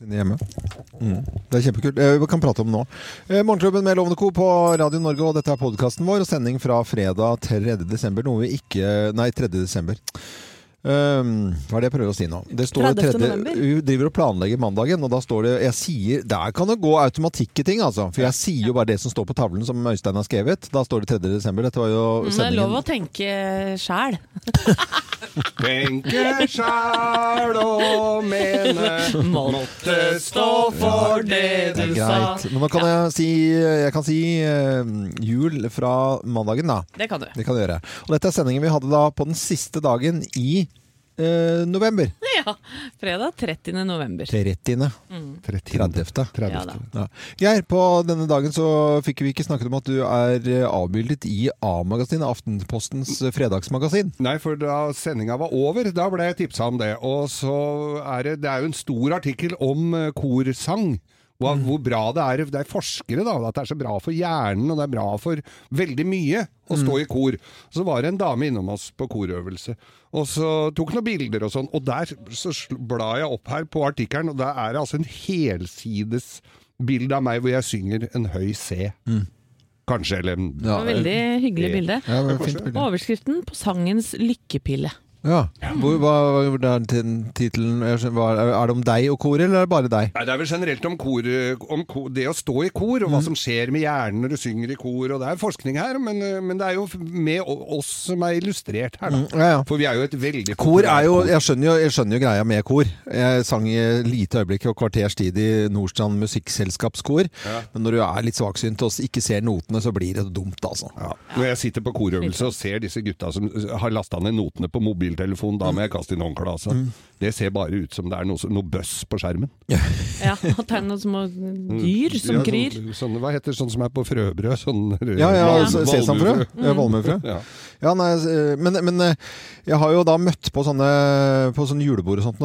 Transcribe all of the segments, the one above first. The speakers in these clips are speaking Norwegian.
Hjemme. Mm. Det er kjempekult. Eh, Vi kan prate om det nå. Eh, Morgenklubben med Lovende Co. på Radio Norge, og dette er podkasten vår. Og sending fra fredag 3. desember, noe vi ikke Nei, 3. desember. Um, hva er det jeg prøver å si nå? Det står 30. 3. november. Vi driver og planlegger mandagen, og da står det Jeg sier Der kan det gå automatikk i ting, altså. For jeg sier jo bare det som står på tavlen som Øystein har skrevet. Da står det 3. desember. Dette var jo Mm, Det er lov å tenke sjæl. Tenke sjæl og mene Måtte stå for det du sa. greit. Men nå kan jeg si Jeg kan si uh, jul fra mandagen, da. Det kan du. Det kan du gjøre. Og dette er sendingen vi hadde da på den siste dagen i eh, november. Ja. Fredag 30. november. 30. Mm. 30. Ja da. Ja. Geir, på denne dagen så fikk vi ikke snakket om at du er eh, avbildet i A-magasinet, Aftenpostens eh, fredagsmagasin. Nei, for da sendinga var over, da ble jeg tipsa om det. Og så er det, det er jo en stor artikkel om eh, korsang. Hvor, hvor bra det er. Det er forskere, da. At det er så bra for hjernen, og det er bra for veldig mye å stå i kor. Så var det en dame innom oss på korøvelse, og så tok noen bilder og sånn. Og der så blar jeg opp her på artikkelen, og der er det altså en helsides bilde av meg hvor jeg synger en høy C. Kanskje, eller en var veldig hyggelig bilde. Ja, det var fint bilde. Overskriften på sangens lykkepille. Ja. Hvor, hva, er tittelen? Er det om deg og koret, eller er det bare deg? Nei, Det er vel generelt om, kor, om kor, det å stå i kor, og hva som skjer med hjernen når du synger i kor. og Det er forskning her, men, men det er jo med oss som er illustrert her. Da. Ja, ja. For vi er jo et veldig Kor er jo, jeg skjønner jo, jeg skjønner jo greia med kor. Jeg sang i lite øyeblikk og kvarters tid i Nordstrand Musikkselskapskor. Men når du er litt svaksynt og ikke ser notene, så blir det dumt, altså. Ja. Når jeg sitter på korøvelse og ser disse gutta som har lasta ned notene på mobiltelefonen, da må jeg kaste inn håndkleet. Altså. Det ser bare ut som det er noe, noe bøss på skjermen. Ja, at det er noen små dyr som Ja, kryr. Sånn, sånn, hva heter det sånn som er på frøbrød? Sånn, Ja, ja, val- altså, sesamfrø. Mm. Ja, Valmuefrø. Ja. Ja, nei, eh, men, men eh, jeg har jo da møtt på sånne, på sånn julebord og sånt,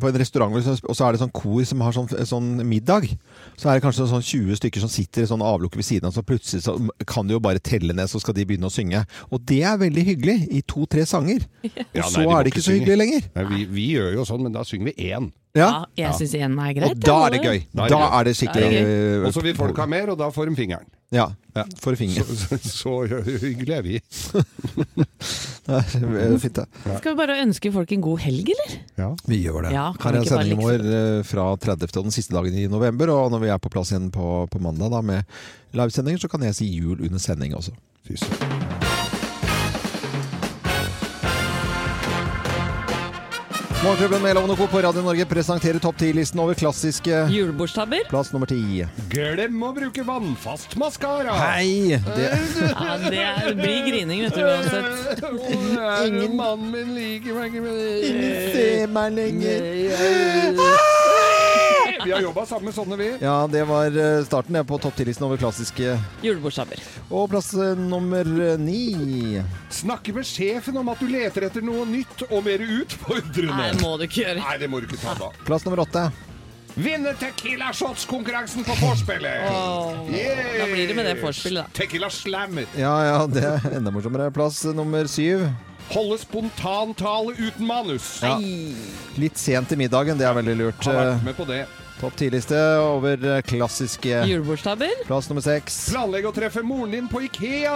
på en restaurant, og så er det sånn kor som har sånn, sånn middag. Så er det kanskje sånn 20 stykker som sitter i sånn avlukke ved siden av, så plutselig så kan de jo bare telle ned, så skal de begynne å synge. Og det er veldig hyggelig, i to-tre sanger. Og Ja, så nei, de er det ikke så hyggelig lenger. Nei, vi, vi gjør jo sånn, men da synger vi én. Ja, jeg syns én er greit. Og da er det gøy. Da er det Da er det skikkelig Og så vil folk ha mer, og da får de fingeren. Ja, Ja. for fingeren. Så, så, så hyggelig er vi. Det er fint, det. Skal vi bare ønske folk en god helg, eller? Ja. Vi gjør det. Ja, Her er sendingen vår eh, fra 30. og den siste dagen i november. Og når vi er på plass igjen på, på mandag da, med livesendinger, så kan jeg si jul under sending også. Fy søren. Morgenklubben med Lovende og Co. på Radio Norge presenterer topp 10-listen over klassiske Julebordstabber. Plass nummer ti. Glem å bruke vannfast maskara! Hei! Det, Ja, det, er, blir grining, vet du, uansett. Ingen mannen min liker meg ikke ingen ser meg lenger. Vi har jobba sammen med sånne, vi. Ja, det var eh, starten på topp 10-listen over klassiske. Julebordsstabber. Og plass eh, nummer eh, ni. Snakke med sjefen om at du leter etter noe nytt og mer utfordrende. Nei, det må du ikke gjøre. Nei, det må du ikke ta da. Plass nummer åtte. Vinne Tequila Shots-konkurransen på vorspielet! Oh, Yeah! Da blir det med det vorspielet, da. Tequila Slammer. Ja, ja, det er enda morsommere. Plass nummer syv. Holde spontantale uten manus. Ja. Litt sent i middagen, det er veldig lurt. Har vært med på det. Topp 10-liste over klassiske Julebordstabber. Plass nummer seks. Planlegge å treffe moren din på Ikea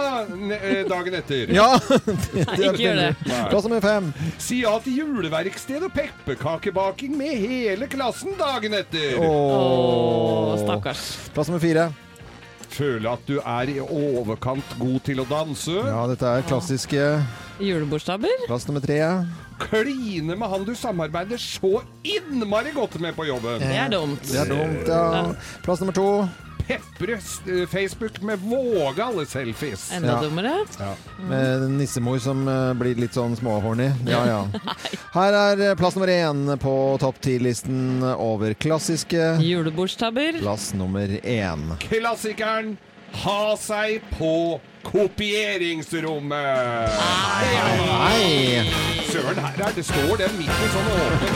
eh, dagen etter. Ja! det, Nei, ikke gjør det. Plass nummer fem. Si ja til juleverksted og pepperkakebaking med hele klassen dagen etter. Åh, stakkars. Plass nummer fire. Føle at du er i overkant god til å danse. Ja, dette er klassiske. Julebordsstabber. Plass nummer tre. Kline med han du samarbeider så innmari godt med på jobben. Det er dumt. Det er dumt, ja. Plass nummer to. Pepre eh, Facebook med vågale selfies. Enda Ja. dummere. Med en nissemor som eh, blir litt sånn småhorny. Ja, ja. Her er eh, plass nummer én på topp ti-listen over klassiske. Julebordstabber. Plass nummer én. Klassikeren ha seg på kopieringsrommet. Hei! Søren, her er det står det midt i sånn åpen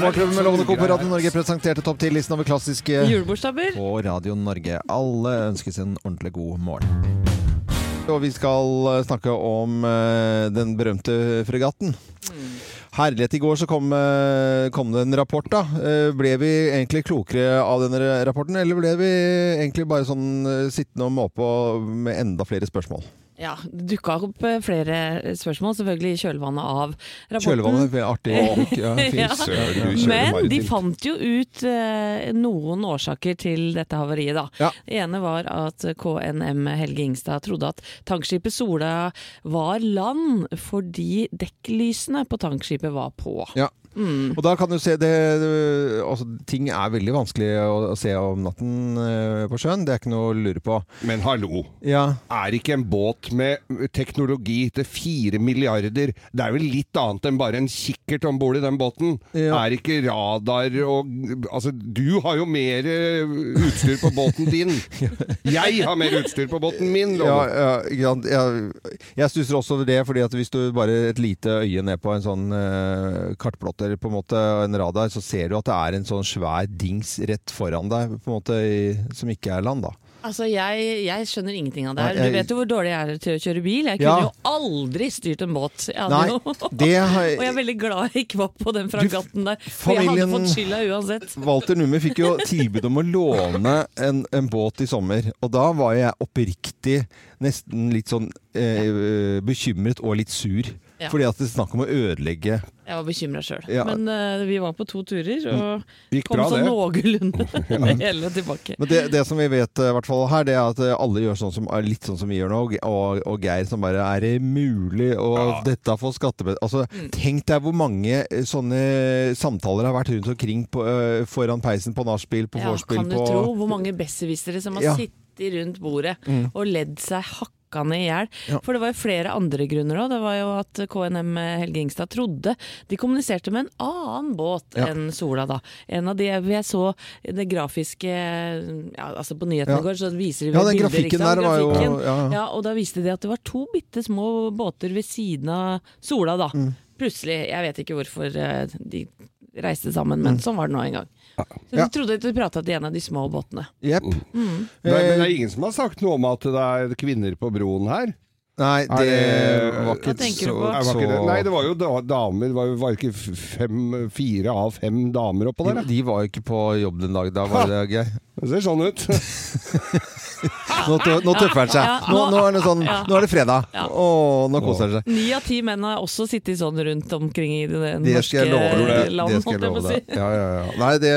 Morgenklubben med Lovende på Radio Norge presenterte topp ti-listen over klassiske Julebordstabber på Radio Norge. Alle ønskes en ordentlig god morgen. Og vi skal eh, snakke om eh, den berømte fregatten. Herlighet, i går så kom, eh, kom det en rapport, da. Eh, Ble vi egentlig klokere av denne rapporten, eller ble vi egentlig bare sånn eh, sittende og måpe med enda flere spørsmål? Ja, det dukka opp eh, flere spørsmål, selvfølgelig i kjølvannet av rapporten. Kjølvannet, artig. Ja, fint. Ja. Søren, Men de fant jo ut eh, noen årsaker til dette havariet, da. Ja. Det ene var at KNM Helge Ingstad trodde at tankskipet Sola var land fordi dekklysene på tankskipet var på. Ja. Mm. Og da kan du se det, altså, Ting er veldig vanskelig å, å se om natten uh, på sjøen. Det er ikke noe å lure på. Men hallo. Ja, Er ikke en båt med teknologi til fire milliarder Det er vel litt annet enn bare en kikkert om bord i den båten? Ja. Er ikke radar og Altså, du har jo mer uh, utstyr på båten din. Jeg har mer utstyr på båten min, ja, jeg, jeg stusser også over det, fordi at hvis du bare et lite øye ned på en sånn eh, kartplotter, på en måte, en radar, så ser du at det er en sånn svær dings rett foran deg, på en måte, i, som ikke er land, da. Altså, jeg, jeg skjønner ingenting av det her. Du vet jo hvor dårlig jeg er til å kjøre bil. Jeg Ja. kunne jo aldri styrt en båt. Jeg Nei, jo... det har Og jeg er veldig glad jeg ikke var på den fragatten der, for jeg hadde fått skylda uansett. Walter Nummer fikk jo tilbud om å låne en, en båt i sommer, og da var jeg oppriktig nesten litt sånn eh, bekymret og litt sur. Ja. Fordi at det er snakk om å ødelegge Jeg var bekymra sjøl. Ja. Men uh, vi var på to turer, og Gikk kom bra, sånn noenlunde hele tilbake. Men det, det som vi vet uh, hvert fall her, det er at eh, alle gjør sånn som, er litt sånn som vi gjør nå. Og, og Geir som bare Er det mulig? Og Ja. dette får skattebet... Altså, tenk deg hvor mange sånne samtaler har vært rundt omkring på, uh, foran peisen på nachspiel, på Ja, kan du på tro hvor mange besserwissere som har Ja. sittet rundt bordet og ledd seg hakkande i hjel? Ja. For det var jo flere andre grunner òg. Det var jo at KNM Helge Ingstad trodde de kommuniserte med en annen båt Ja. enn Sola, da. En av de jeg så det grafiske ja, altså På nyhetene i går så viser de Ja, den bilder, grafikken der var jo Grafikken. ja. Ja, og da viste de at det var to bitte små båter ved siden av Sola, da. Mm. Plutselig. Jeg vet ikke hvorfor eh, de reiste sammen, men sånn var det nå en gang. Så du Mm. Ja. trodde at du prata til en av de små båtene. Jepp. Mm. Nei, men det Eh, er ingen som har sagt noe om at det er kvinner på broen her? Nei, det det- var ikke så. Så Nei, det var jo damer Det var, var ikke fem, fire av fem damer oppå der? da? de var jo ikke på jobb den dagen. Da var det Geir. Det ser sånn ut. Nå, tø- nå tøffer han seg. Ja, Nå, nå- nå, er det sånn, Ja. nå er det fredag. Ja. Å, nå koser han seg. Ni av ti menn har også sittet sånn rundt omkring i det Det norske land, Det skal jeg love si. deg. Ja, ja, ja. Nei, det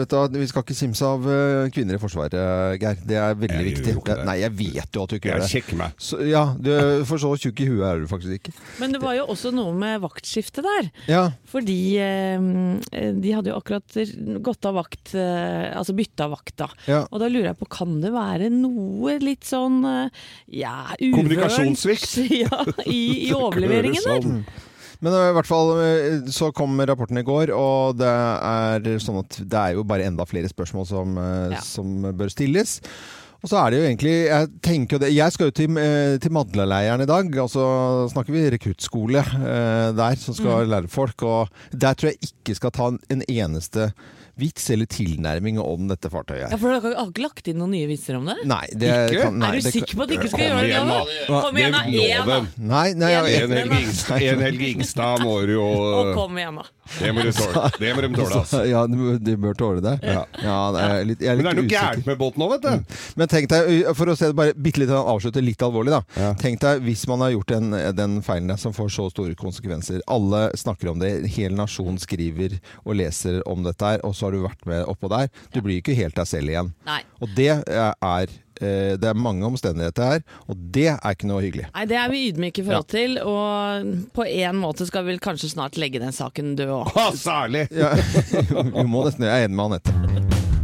vet du, Vi skal ikke kimse av eh, kvinner i Forsvaret, Geir. Det er veldig Jeg viktig. det. Nei, jeg vet jo at du ikke gjør det. Jeg meg. Så, ja, du, For så tjukk i huet er du faktisk ikke. Men det var jo også noe med vaktskiftet der. Ja, Fordi eh, de hadde jo akkurat gått av vakt, eh, altså bytta vakt da. ja. Og da lurer jeg på, kan det være noe litt sånn eh, ja, uvørent Kommunikasjonssvikt? ja, i, i overleveringen der? Sånn. Men i hvert fall eh, så kom rapporten i går, og det er sånn at det er jo bare enda flere spørsmål som, eh, Ja. som bør stilles. Og så er det jo egentlig Jeg tenker det Jeg skal jo til, til Madlaleiren i dag. Og så snakker vi rekruttskole der, som skal Mm. lære folk. Og der tror jeg ikke skal ta en, en eneste vits eller tilnærming om dette fartøyet. Ja, for dere har ikke lagt inn noen nye vitser om det? Nei, det Ikke? kan, nei, er du det sikker på at du ikke skal gjøre det? igjen, da? Kom igjen, da! Én, da! Nei, nei, En Helge Ingstad, en Helge Ingstad må du jo Og kom igjen, da! Det må, du tåle. det må de tåle, altså. ja, du bør tåle det. Ja. det er litt, jeg er Men det er noe gærent med båten nå, vet du. Men tenk deg, for å se det bare bitte litt avslutte litt alvorlig, da. Ja. Tenk deg hvis man har gjort den, den feilen der som får så store konsekvenser. Alle snakker om det, hele nasjonen skriver og leser om dette her, og så har du vært med oppå der. Du blir ikke helt deg selv igjen. Nei. Og det er eh, Det er mange omstendigheter her, og det er ikke noe hyggelig. Nei, Det er vi ydmyke i forhold til, og på en måte skal vi kanskje snart legge den saken død òg. Særlig! Ja, vi må nesten Jeg er enig med Anette.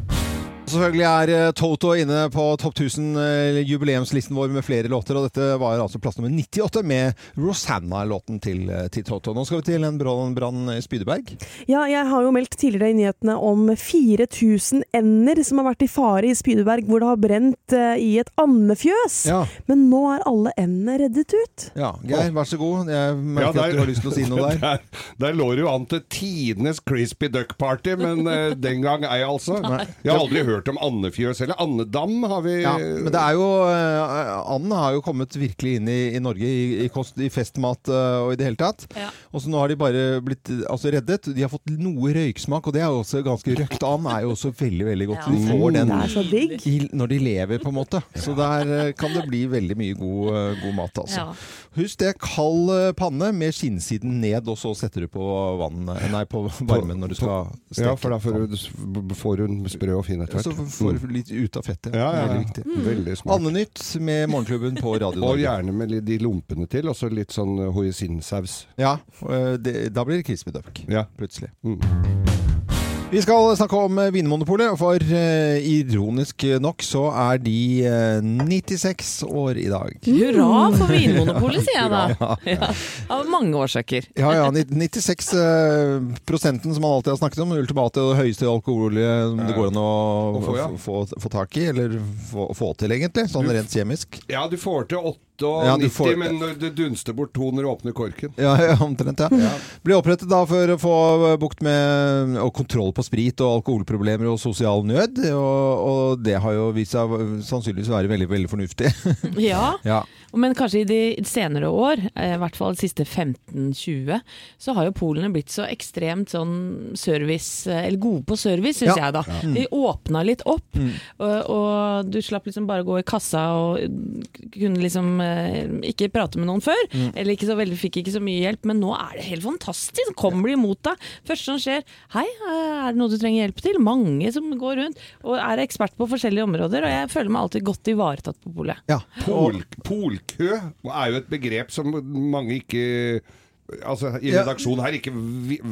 Selvfølgelig er eh, Toto inne på topp 1000-jubileumslisten vår med flere låter, og dette var altså plass nummer 98 med Rosanna-låten til, eh, til Toto. Nå skal vi til en brann Spydeberg. Ja, jeg har jo meldt tidligere i nyhetene om 4000 ender som har vært i fare i Spydeberg, hvor det har brent eh, i et andefjøs. Ja, Men nå er alle endene reddet ut. ja Geir, vær så god. Jeg merker Ja, der- at du har lyst til å si noe der. Der, der lå det jo an til tidenes crispy duck party, men eh, den gang ei, altså. Jeg har aldri hørt hørt om andefjøs, eller andedam har vi Ja, men det er jo eh, Anden har jo kommet virkelig inn i, i Norge i, i, kost, i festmat eh, og i det hele tatt. Ja. Og så nå har de bare blitt altså, reddet. De har fått noe røyksmak, og det er jo også ganske røkt and er jo også veldig, veldig godt. Ja. De får den Det er så digg. i, når de lever, på en måte. Så der eh, kan det bli veldig mye god, god mat, altså. Ja. Husk det, kald panne med skinnsiden ned, og så setter du på vann, nei, på varmen når du skal steke. Ja, for da får du, får du sprø og fin etter Så får du litt ut av fettet. Ja, ja, Veldig ja. viktig. Veldig smart. Andenytt med Morgenklubben på Radio Norge. Og gjerne med litt de lompene til, og så litt sånn hoisinsaus. Ja, eh, det, da blir det crispy duck. Ja. Plutselig. Mm. Vi skal snakke om eh, Vinmonopolet, for eh, ironisk nok så er de eh, 96 år i dag. Hurra for Vinmonopolet, sier jeg da. Ja. Av mange årsaker. Ja, ja. 96 eh, prosenten som man alltid har snakket om, ultimate og høyeste alkohololje som det går an å, få, ja. få, få tak i, eller få, få til egentlig, sånn Du- rent kjemisk. Ja, du får til 98, Ja, du får- men når det dunster bort to når du åpner korken. Ja, ja, omtrent, ja. Ble opprettet da for å få bukt med og kontroll på sprit og alkoholproblemer og sosial nød, og, og det har jo vist seg å sannsynligvis være veldig, veldig fornuftig. Ja, ja. men kanskje i de senere år, eh, i hvert fall de siste 15-20, så har jo polene blitt så ekstremt sånn service, eh, eller gode på service, syns Ja. jeg da. De åpna litt opp, og, og du slapp liksom bare gå i kassa og kunne liksom eh, ikke prate med noen før. Eller ikke så veldig, fikk ikke så mye hjelp, men nå er det helt fantastisk. Så kommer de imot deg. Første som skjer, hei, eh, er det noe du trenger hjelp til? Mange som går rundt og er ekspert på forskjellige områder, og jeg føler meg alltid godt ivaretatt på polet. ja. Pol, polkø er jo et begrep som mange ikke Altså i redaksjonen her ikke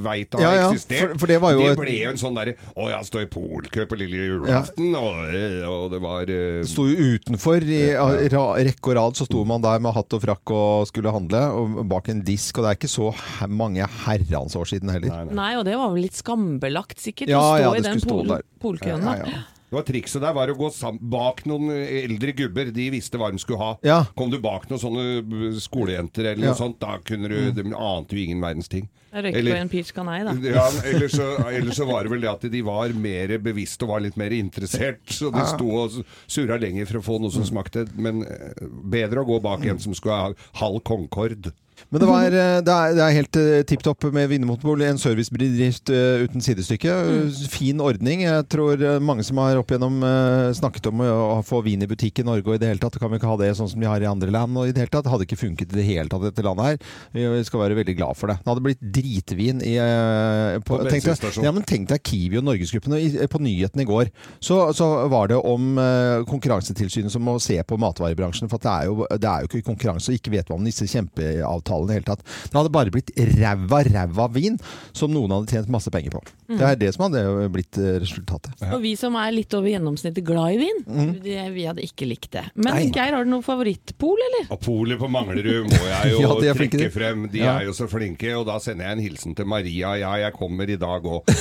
veit har Ja, ja, eksistert. for- for det var jo et- ble jo en sånn derre Å ja, står i polkø på lille julaften, og, og det var uh... Sto jo utenfor i ja. rekke og rad, så sto man der med hatt og frakk og skulle handle, og bak en disk, og det er ikke så mange herrens år siden heller. Nei, nei. Nei, og det var vel litt skambelagt sikkert, Ja, å stå ja, i det den pol polkøen. Ja, ja, ja. Det var Trikset der var å gå sam bak noen eldre gubber. De visste hva de skulle ha. Ja. Kom du bak noen sånne skolejenter eller Ja. noe sånt, da kunne du De ante jo ingen verdens ting. Jeg røyker Eller- på en peach canai, da. Ja, eller så, eller så var det vel det at de var mer bevisste og var litt mer interessert. Så de sto og surra lenger for å få noe som smakte. Men eh, bedre å gå bak en som skulle ha halv Concorde. Men det, var, eh, det, er, det er helt uh, tipp topp med Vinmonopol. En servicebedrift eh, uten sidestykke. Eh, Fin ordning. Jeg tror eh, mange som har opp igjennom eh, snakket om å få vin i butikk i Norge, og i det hele tatt kan vi ikke ha det sånn som de har i andre land. og i Det hele tatt, hadde ikke funket i det hele tatt dette landet her. Vi skal være veldig glad for det. Det hadde blitt dritvin i eh, på, På tenk, deg, ja, men tenk deg Kiwi og Norgesgruppen. På nyhetene i går så, så var det om eh, Konkurransetilsynet som må se på matvarebransjen. For at det, er jo, det er jo ikke konkurranse, og ikke vet man om disse kjempeavtalene i det hele tatt. Det hadde bare blitt ræva, ræva vin som noen hadde tjent masse penger på. Det er det som hadde blitt resultatet. resultatet. Og vi som er litt over gjennomsnittet glad i vin, det, vi hadde ikke likt det. Men Nei. Geir, har du noe favorittpol, eller? Og Polet på Manglerud må jeg jo Ja, trekke frem. De Ja. er jo så flinke. Og da sender jeg en hilsen til Maria. Ja, jeg kommer i dag òg.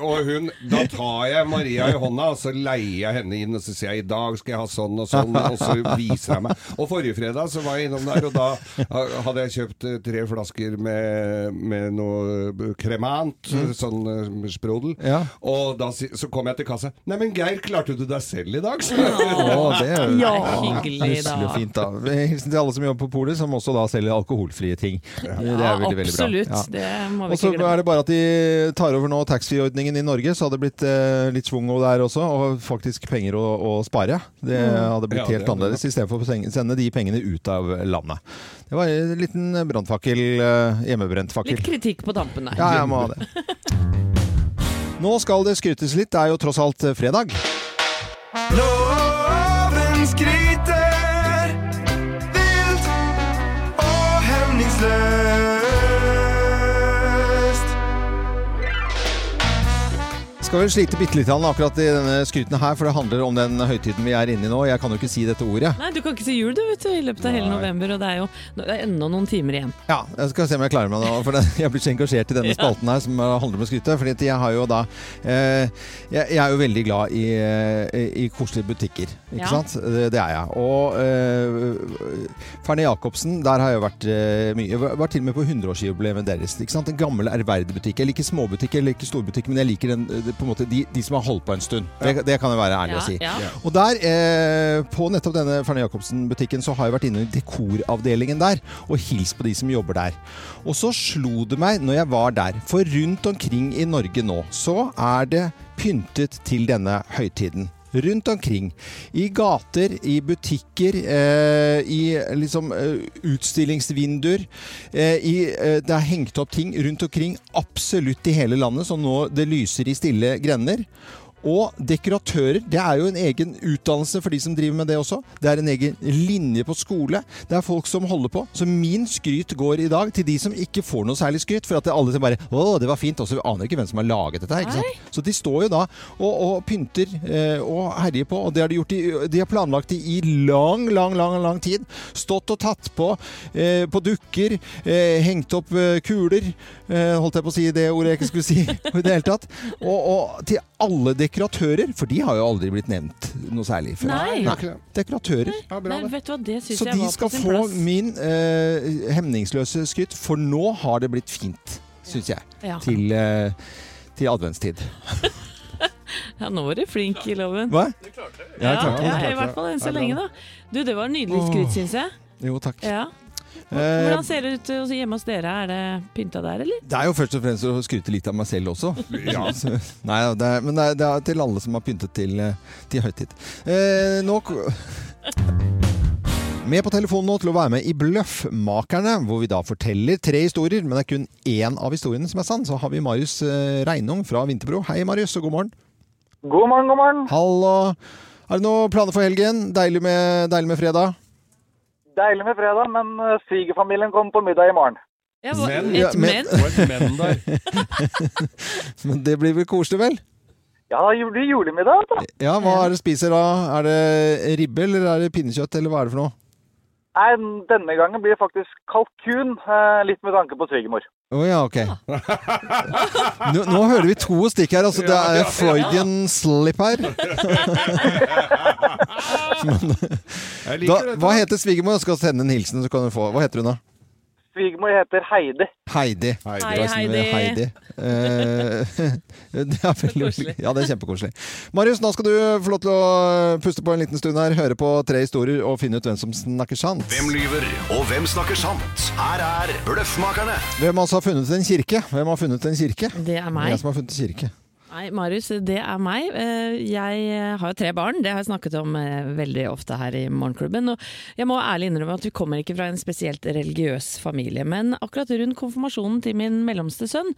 og hun Da tar jeg Maria i hånda, og så leier jeg henne inn, og så sier jeg i dag skal jeg ha sånn og sånn, og så viser jeg meg. Og forrige fredag så var jeg innom der, og da hadde jeg kjøpt eh, tre flasker med, med noe kremant, sånn eh, sprodel. Mm. Ja. Og da så kom jeg til kassa. Nei, men Geir, klarte du deg selv i dag? Å, det er Ja. Hyggelig, da. fint, da. Hilsen til alle som jobber på polet, som også da selger alkoholfrie ting. Det er veldig, veldig bra. absolutt. Ja. Det må vi Og så er det bare at de tar over nå taxfree-ordningen i Norge, så hadde det blitt eh, litt schwung der også, og faktisk penger å, å spare. Det hadde blitt Ja, det helt annerledes, istedenfor å sende- sende de pengene ut av landet. Det var en liten brannfakkel, eh, hjemmebrent fakkel. Litt kritikk på tampen der. Ja, jeg må ha det. Nå skal det skrytes litt, det er jo tross alt eh, fredag. Loven skryter Skal vel slite bitte litt akkurat i denne skryten her, for det handler om den høytiden vi er inne i nå. Jeg kan jo ikke si dette ordet. Nei, du kan ikke si jul du, vet du, i løpet av hele november, og det er jo det er enda noen timer igjen. Ja, jeg skal se om jeg klarer meg nå. For det, jeg blir så engasjert i denne spalten her som eh, handler om å skryte. Fordi jeg har jo da eh, jeg, jeg er jo veldig glad i, i, i koselige butikker. Ikke Ja. sant? Det, det er jeg. Og eh, Ferne Jacobsen, der har jeg vært eh, mye. Jeg var til og med på 100-årsjubileet deres. Ikke sant? En gammel, ærverdig butikk. Jeg liker småbutikk, jeg liker storbutikk, men jeg liker den, det på en måte de, de som har holdt på en stund. Det, det kan jeg være ærlig Ja, å si. ja. Og der, eh, på nettopp denne Ferne Jacobsen-butikken, så har jeg vært inne i dekoravdelingen der og hilst på de som jobber der. Og så slo det meg når jeg var der, for rundt omkring i Norge nå, så er det pyntet til denne høytiden. Rundt omkring. I gater, i butikker, eh, i liksom eh, utstillingsvinduer. Eh, i, eh, det er hengt opp ting rundt omkring absolutt i hele landet, så nå det lyser i stille grender. Og dekoratører, det er jo en egen utdannelse for de som driver med det også. Det er en egen linje på skole. Det er folk som holder på. Så min skryt går i dag til de som ikke får noe særlig skryt. For at det alle som bare 'Å, det var fint', og så aner ikke hvem som har laget dette her. Så de står jo da og, og pynter eh, og herjer på, og det har de gjort i, de har planlagt det i lang, lang, lang, lang tid. Stått og tatt på eh, på dukker, eh, hengt opp eh, kuler, eh, holdt jeg på å si det ordet jeg ikke skulle si i det hele tatt. Og, og til alle dekoratører, for de har jo aldri blitt nevnt noe særlig før. Nei. Nei. Dekoratører. Ja, bra, Nei, vet du hva, det synes Så jeg de var skal på sin få plass. min eh, hemningsløse skryt, for nå har det blitt fint, syns jeg, Ja. til, eh, til adventstid. ja, nå var du flink i loven. Hva? Ja, jeg klarte det. ja, I hvert fall enn så lenge, da. Du, det var nydelig skryt, syns jeg. Jo, takk. Ja. Eh, Hvordan ser det ut eh, hjemme hos dere? Er det pynta der, eller? det er jo først og fremst å skryte litt av meg selv også. Ja. Nei, det er, men det er, det er til alle som har pyntet til, eh, til høytid. Eh, nå Med på telefonen nå til å være med i Bløffmakerne, hvor vi da forteller tre historier, men det er kun én av historiene som er sann. Så har vi Marius Reinung fra Vinterbro. Hei, Marius, og god morgen. God morgen, god morgen. Hallo. Er det noen planer for helgen? Deilig med, deilig med fredag? Deilig med fredag, men eh, svigerfamilien kommer på middag i morgen. Ja, hva- Men- Ja, et men- men? Menn der. Men det blir vel koselig, vel? Ja, det blir julemiddag. Da. Ja, hva er det spiser da? Er det ribbe, eller er det pinnekjøtt, eller hva er det for noe? Nei, denne gangen blir det faktisk kalkun, eh, litt med tanke på svigermor. Å ja, ok. Nå, nå hører vi to stikk her. Altså, det er Freudian slip her. Men, Da, hva heter svigermor? Jeg skal sende en hilsen, så kan du få. Hva heter hun da? Svigermor heter Heidi. Heidi. Heidi. Hei, med Heidi. Eh, det er veldig Koselig. Ja, det er kjempekoselig. Marius, nå skal du få lov til å puste på en liten stund her, høre på tre historier og finne ut hvem som snakker sant. Hvem lyver, og hvem snakker sant? Her er Bløffmakerne. Hvem altså har funnet en kirke? Hvem har funnet en kirke? Det er meg. Jeg som har funnet en kirke. Nei, Marius, det er meg. Eh, Jeg har jo tre barn, det har jeg snakket om eh, veldig ofte her i Morgenklubben. Og jeg må ærlig innrømme at vi kommer ikke fra en spesielt religiøs familie. Men akkurat rundt konfirmasjonen til min mellomste sønn,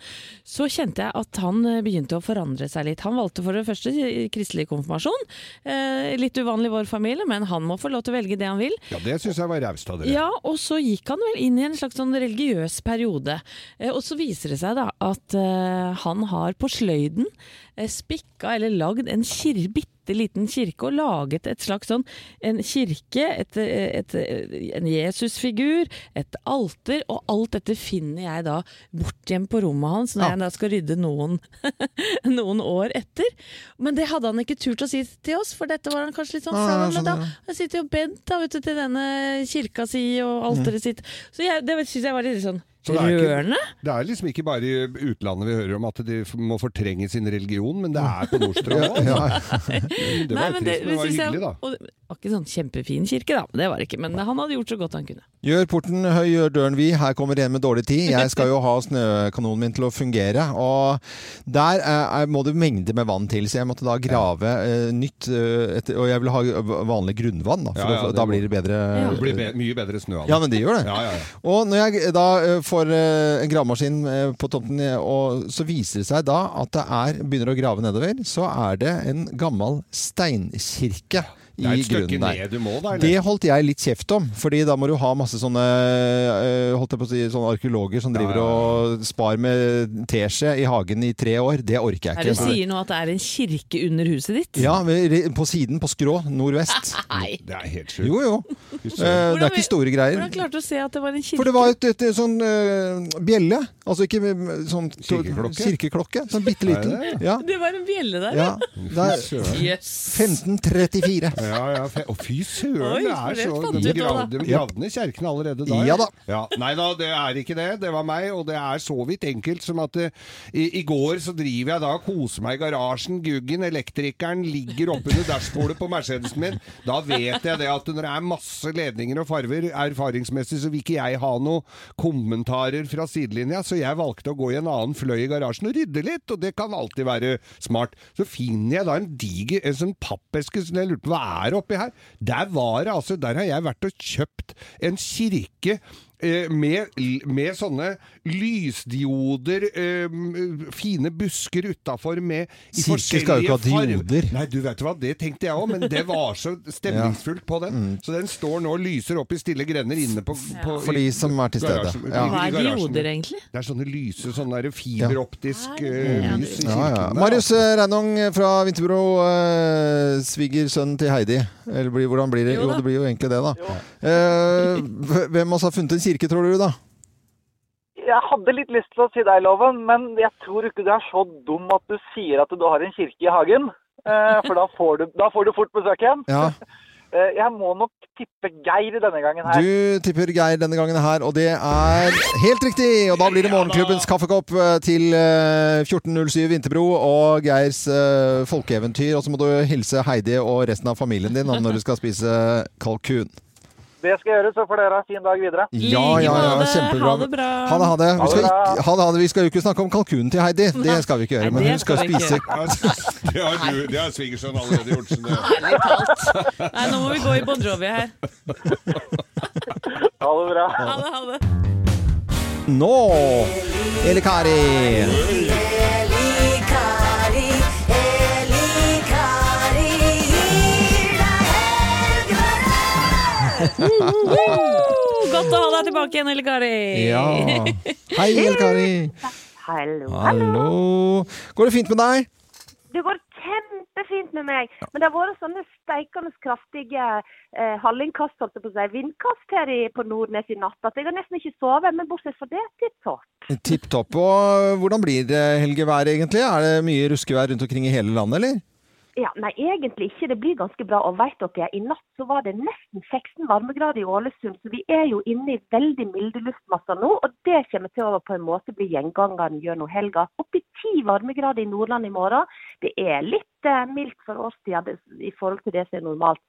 så kjente jeg at han eh, begynte å forandre seg litt. Han valgte for det første kristelig konfirmasjon. Eh, Litt uvanlig i vår familie, men han må få lov til å velge det han vil. Ja, det syns jeg var raust av dere. Ja, og så gikk han vel inn i en slags sånn religiøs periode. Eh, og så viser det seg da at eh, han har på sløyden eh, spikka eller lagd en kir bitte liten kirke og laget et slags sånn en kirke, et, et, en Jesusfigur, et alter, og alt dette finner jeg da bort hjem på rommet hans når Ja. jeg da skal rydde noen, noen år etter. Men det hadde han ikke turt å si til oss, for dette var han kanskje litt sånn Ja, flau med da. Han sitter jo bedt da, vet du, til denne kirka si og alteret sitt. Så jeg, det syns jeg var litt sånn Så det er ikke- Det er liksom ikke bare i utlandet vi hører om at de må fortrenge sin religion, men det er på Nordstrand òg. Ja, Det var Nei, men det, men det var hyggelig, da. Og det var ikke sånn kjempefin kirke, da. Det var det ikke. Men han hadde gjort så godt han kunne. Gjør porten høy, gjør døren vid. Her kommer en med dårlig tid. Jeg skal jo ha snøkanonen min til å fungere. Og der er, er, må det mengder med vann til, så jeg måtte da grave eh, nytt eh, etter, Og jeg vil ha vanlig grunnvann, da, for Ja, ja, da blir det bedre. Ja. Det blir be mye bedre snø av det. Ja, men det gjør det. Ja, ja, ja. Og når jeg da eh, får eh, en gravemaskin eh, på tomten, eh, og så viser det seg da at det er, begynner å grave nedover, så er det en gammel steinkirke Det er et stykke ned du må, da. Det holdt jeg litt kjeft om, fordi da må du ha masse sånne eh, holdt jeg på å si, sånne arkeologer som driver Ja, ja, og spar med teskje i hagen i tre år. Det orker jeg ikke. Er du sier nå at det er en kirke under huset ditt? Ja, på siden, på skrå, nordvest. Nei. Det er helt sjukt. Jo, jo. Eh. Det er ikke store greier. Hvordan klarte du å se at det var en kirke? For det var et, et, et sånn uh, bjelle. Altså ikke sånn Kirkeklokke? kirkeklokke. Sånn bitte liten. Det Ja. Det var en bjelle der, ja. Jøss. 1534. Ja, Ja, og fy søren, det er så De gravde ned kjerkene allerede da. Ja da. Ja, nei da, det er ikke det. Det var meg, og det er så vidt enkelt som at uh, i, i går så driver jeg da og koser meg i garasjen. Guggen, elektrikeren, ligger oppunder dashbordet på Mercedesen min. Da vet jeg det at når det er masse ledninger og farver, erfaringsmessig så vil ikke jeg ha noe kommentarer fra sidelinja, så jeg valgte å gå i en annen fløy i garasjen og rydde litt, og det kan alltid være smart. Så finner jeg da en diger, en sånn pappeske som jeg lurte på hva er oppi her. Der var det altså, der har jeg vært og kjøpt en kirke med, med sånne lysdioder, eh, fine busker utafor med i Kirke skal jo ikke ha dioder. Nei, du vet hva, det tenkte jeg òg, men det var så stemningsfullt på den. Mm. Så den står nå og lyser opp i stille grender inne på, på For de som er til stede. Ja. Hva er dioder, egentlig? Det er sånne lyse, sånne der fiberoptisk Ja. eh, lys i Ja, kirken. ja. ja. Marius eh, Reinong fra Vinterbro, eh, svigersønnen til Heidi. Eller hvordan blir det? Jo Jo, det blir jo egentlig det, da. Eh, hvem av oss har funnet en kirke, tror du, da? Jeg hadde litt lyst til å si deg, Loven, men jeg tror ikke du er så dum at du sier at du har en kirke i hagen. Eh, For da får, du, da får du fort besøk igjen. Ja, Eh, Jeg må nok tippe Geir denne gangen her. Du tipper Geir denne gangen her, og det er helt riktig! Og da blir det Morgenklubbens kaffekopp eh, til eh, 14.07 Vinterbro og Geirs folkeeventyr. Og så må du hilse Heidi og resten av familien din når du skal spise kalkun. Det skal jeg gjøre, så får dere ha en fin dag videre. Ja, ja, ja, kjempebra. Ha det bra. Ha det, ha det. Vi skal, ikke, ha det, ha det. Vi skal jo ikke snakke om kalkunen til Heidi. Det skal vi ikke gjøre. Men hun skal spise det har, du, det har svigersønnen allerede gjort. Så det. Ærlig talt. Nei, nå må vi gå i Bon Jovi her. Ha det bra. Ha det, ha det. Nå! Eli Kari. Eli Kari, Godt å ha deg tilbake igjen, Elle Kari. Ja. Hei, Elle Kari. Hallo. Hallo. Går det fint med deg? Det går kjempefint med meg. Men det har vært sånne steikende kraftige eh, hallingkast, holdt jeg på å si, vindkast her i, på Nordnes i natt at jeg har nesten ikke sovet. Men bortsett fra det, tipp topp. Tipp topp. Og hvordan blir det helgeværet egentlig? Er det mye ruskevær rundt omkring i hele landet, eller? Ja, Nei, egentlig ikke. Det blir ganske bra. Og vet dere, i natt så var det nesten 16 varmegrader i Ålesund. Så vi er jo inne i veldig milde luftmasser nå. Og det kommer til å på en måte bli gjengangeren gjennom helga. Opp i 10 varmegrader i Nordland i morgen. Det er litt eh, mildt for årstida i forhold til det som er normalt.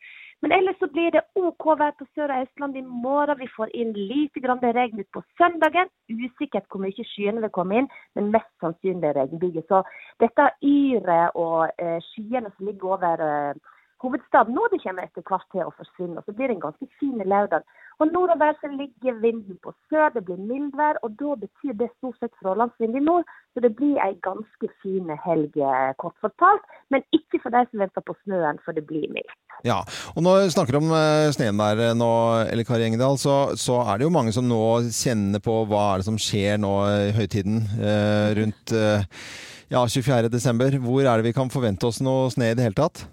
Men ellers så blir det OK vær på Sør- og Østlandet i morgen. Vi får inn lite grann regn utpå søndagen. Usikkert hvor mye skyene vil komme inn, men mest sannsynlig regnbyger. Så dette yret og eh, skyene som ligger over eh, hovedstaden nå, det kommer etter hvert til å forsvinne. Og så blir det en ganske fin lørdag. Og nordover så ligger vinden på sør, det blir mildvær, og da betyr det stort sett frålandsvind i nord. Så det blir ei ganske fin helg, eh, kort fortalt. Men ikke for de som venter på snøen, for det blir mildt. Ja, og når vi snakker om eh, sneen der nå, eller Kari Engedal, så, så er det jo mange som nå kjenner på hva er det som skjer nå i høytiden eh, rundt ja, 24. desember. Hvor er det vi kan forvente oss noe sne i det hele tatt?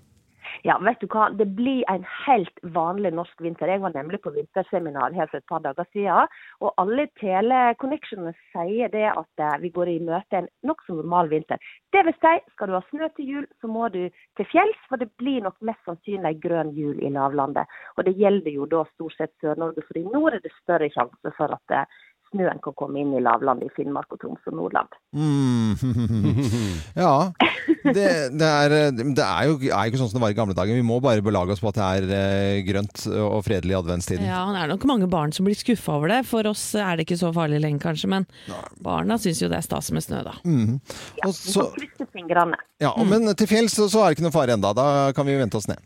Ja, vet du hva. Det blir en helt vanlig norsk vinter. Jeg var nemlig på vinterseminar her for et par dager siden. Og alle teleconnectionene sier det at eh, vi går i møte en nokså normal vinter. Det vil si, skal du ha snø til jul, så må du til fjells, for det blir nok mest sannsynlig grønn jul i lavlandet. Og det gjelder jo da stort sett Sør-Norge, for i nord er det større sjanse for at eh, snøen kan komme inn i lavlandet i Finnmark og Troms og Nordland. Mm. ja. Det, det, er, det er jo er ikke sånn som det var i gamle dager. Vi må bare belage oss på at det er eh, grønt og fredelig i adventstiden. Ja, det er nok mange barn som blir skuffa over det. For oss er det ikke så farlig lenger, kanskje. Men barna syns jo det er stas med snø, da. Mm. Ja, Og vi så, får krysse fingrene. ja, men til fjells så, så er det ikke noe fare enda. Da kan vi vente oss ned.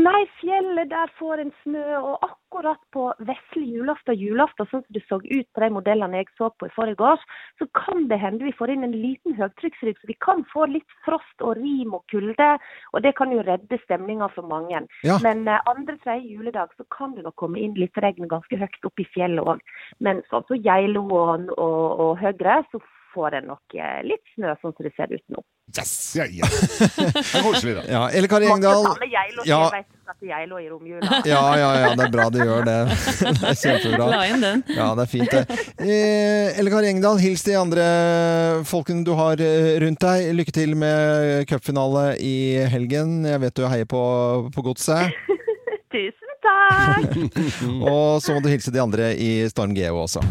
Nei, fjellet der får en snø, og akkurat på vesle julaften julaften, sånn som det så ut på de modellene jeg så på i forrige år, så kan det hende vi får inn en liten høytrykksrygg, så vi kan få litt frost og rim og kulde, og det kan jo redde stemninga for mange. Ja. Men eh, andre tredje juledag så kan det nok komme inn litt regn ganske høyt opp i fjellet òg. Men sånn som Geilo og, og, og Høgre, så får en nok eh, litt snø sånn som det ser ut nå. Yes! Ja, ja. Det er koselig, da. Ja, Elle Kari Engdahl. Ja. Ja, ja, ja, det er bra du gjør det. Det er kjempebra. La inn den. Ja, det er fint det. Eh, Elle Kari Engdahl, hils de andre folkene du har eh, rundt deg. Lykke til med cupfinale i helgen. Jeg vet du heier på, på godset. Tusen takk! Og så må du hilse de andre i Storm Geo også.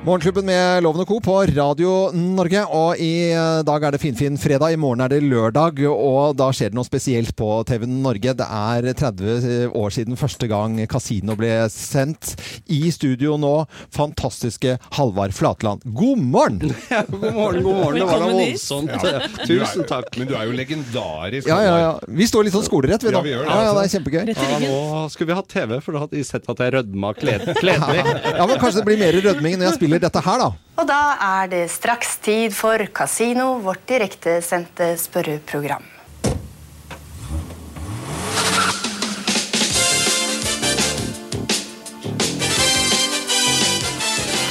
Morgenklubben med Loven og Co. på Radio Norge. Og i eh, dag er det finfin fredag. I morgen er det lørdag, og da skjer det noe spesielt på TV Norge. Det er 30 år siden første gang Casino ble sendt. I studio nå, fantastiske Halvard Flatland. God morgen! Ja, god morgen, god morgen. Det var da voldsomt. Ja. Tusen takk. Men du er jo legendarisk. Ja, ja, ja. Vi står litt sånn skolerett, vi Ja, vi gjør det, Ja, ja, det er kjempegøy. Ja, nå skulle vi hatt TV, for da hadde de sett at jeg rødma kled- kledelig. Ja, men kanskje det blir mer rødming når jeg spiller dette her, da. Og da er det straks tid for Casino, vårt direktesendte spørreprogram.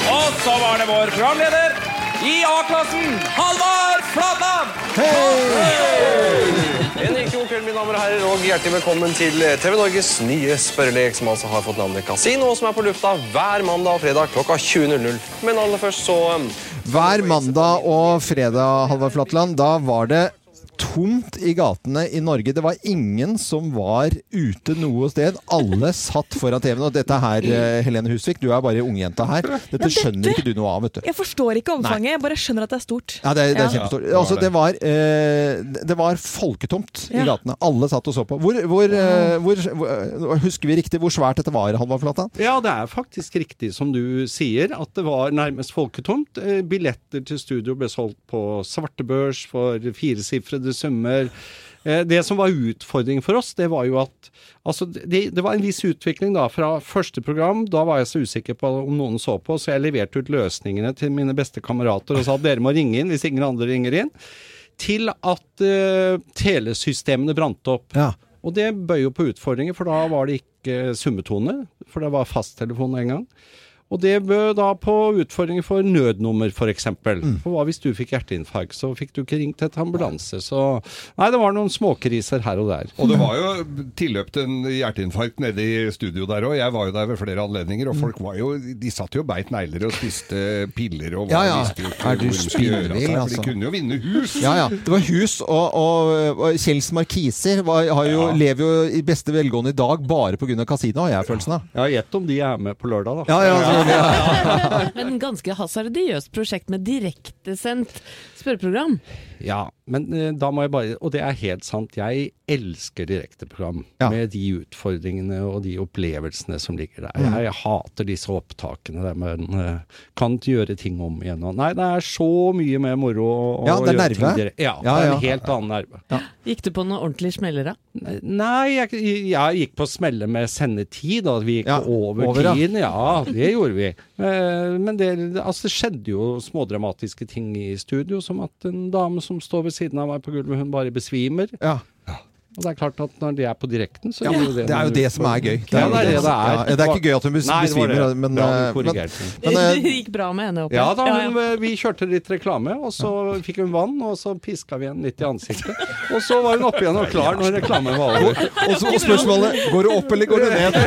Og så var det vår programleder i A-klassen, Halvard Flatland! Hei! mine damer og herrer, og hjertelig velkommen til TV Norges nye spørrelek, som altså har fått navnet Casino, og som er på lufta hver mandag og fredag klokka 20.00. Men aller først så um, Hver mandag og fredag, Halvard Flatland, da var det tomt i gatene i Norge. Det var ingen som var ute noe sted. Alle satt foran TV-en. Og dette her, eh, Helene Husvik, du er bare ungjenta her. Dette skjønner ikke du noe av, vet du. Jeg forstår ikke omfanget, jeg bare skjønner at det er stort. Ja, det, er- det er Ja. kjempestort. Ja, det var Altså, det. var, eh, det var folketomt i gatene. Alle satt og så på. Hvor, hvor, eh, hvor, hvor Husker vi riktig hvor svært dette var, Halvard Flatland? Ja, det er faktisk riktig som du sier, at det var nærmest folketomt. Eh, Billetter til studio ble solgt på svartebørs for firesifrede summer. Eh, Det som var utfordringen for oss, det var jo at Altså, det, det var en viss utvikling da. Fra første program, da var jeg så usikker på om noen så på, så jeg leverte ut løsningene til mine beste kamerater og sa at dere må ringe inn hvis ingen andre ringer inn. Til at uh, telesystemene brant opp. Ja. Og det bøy jo på utfordringer, for da var det ikke summetone, for det var fasttelefon en gang. Og det bød da på utfordringer for nødnummer, f.eks. For, for hva hvis du fikk hjerteinfarkt, så fikk du ikke ringt etter ambulanse. Så nei, det var noen småkriser her og der. Og det var jo tilløp til en hjerteinfarkt nede i studio der òg. Jeg var jo der ved flere anledninger, og folk var jo De satt jo og beit negler og spiste piller og Ja, ja. visste jo ikke Er du hvor de skulle gjøre av spinnvill, seg, for altså? De kunne jo vinne hus! Ja, ja. Det var hus, og, og, og Kjells Markiser var, har jo, Ja. lever jo i beste velgående i dag bare pga. kasino, har jeg følelsen av. Ja, gjett om de er med på lørdag, da. Ja, ja, ja, ja. Men ganske hasardiøst prosjekt med direktesendt spørreprogram. Ja, men eh, da må jeg bare Og det er helt sant, jeg elsker direkteprogram. Ja. Med de utfordringene og de opplevelsene som ligger der. Jeg, Jeg, hater disse opptakene der man eh, kan ikke gjøre ting om igjen. Nei, det er så mye mer moro å, Ja, gjøre nerve. ting direkte. Ja, Ja, det er en helt annen nerve. Gikk du på noen ordentlige smeller da? Nei, jeg, jeg gikk på smeller med sendetid, da. Vi gikk Ja, over, over, tiden. Ja, det gjorde vi. Eh, Men det, altså, det skjedde jo smådramatiske ting i studio, som at en dame som står ved siden av meg på gulvet, hun bare besvimer. Ja. Og det er klart at når de er på direkten, så Ja, gjør det, det det er jo det som er gøy. Det er det det er. Ja, det er ikke gøy at hun besvimer, Nei, men, Bra eh, men- Men, eh, det gikk bra med henne, håper. Ja da, hun, vi kjørte litt reklame, og så fikk hun vann, og så piska vi henne litt i ansiktet. Og så var hun oppe igjen og klar når reklamen var over. Og, så, og spørsmålet går du opp eller går du ned?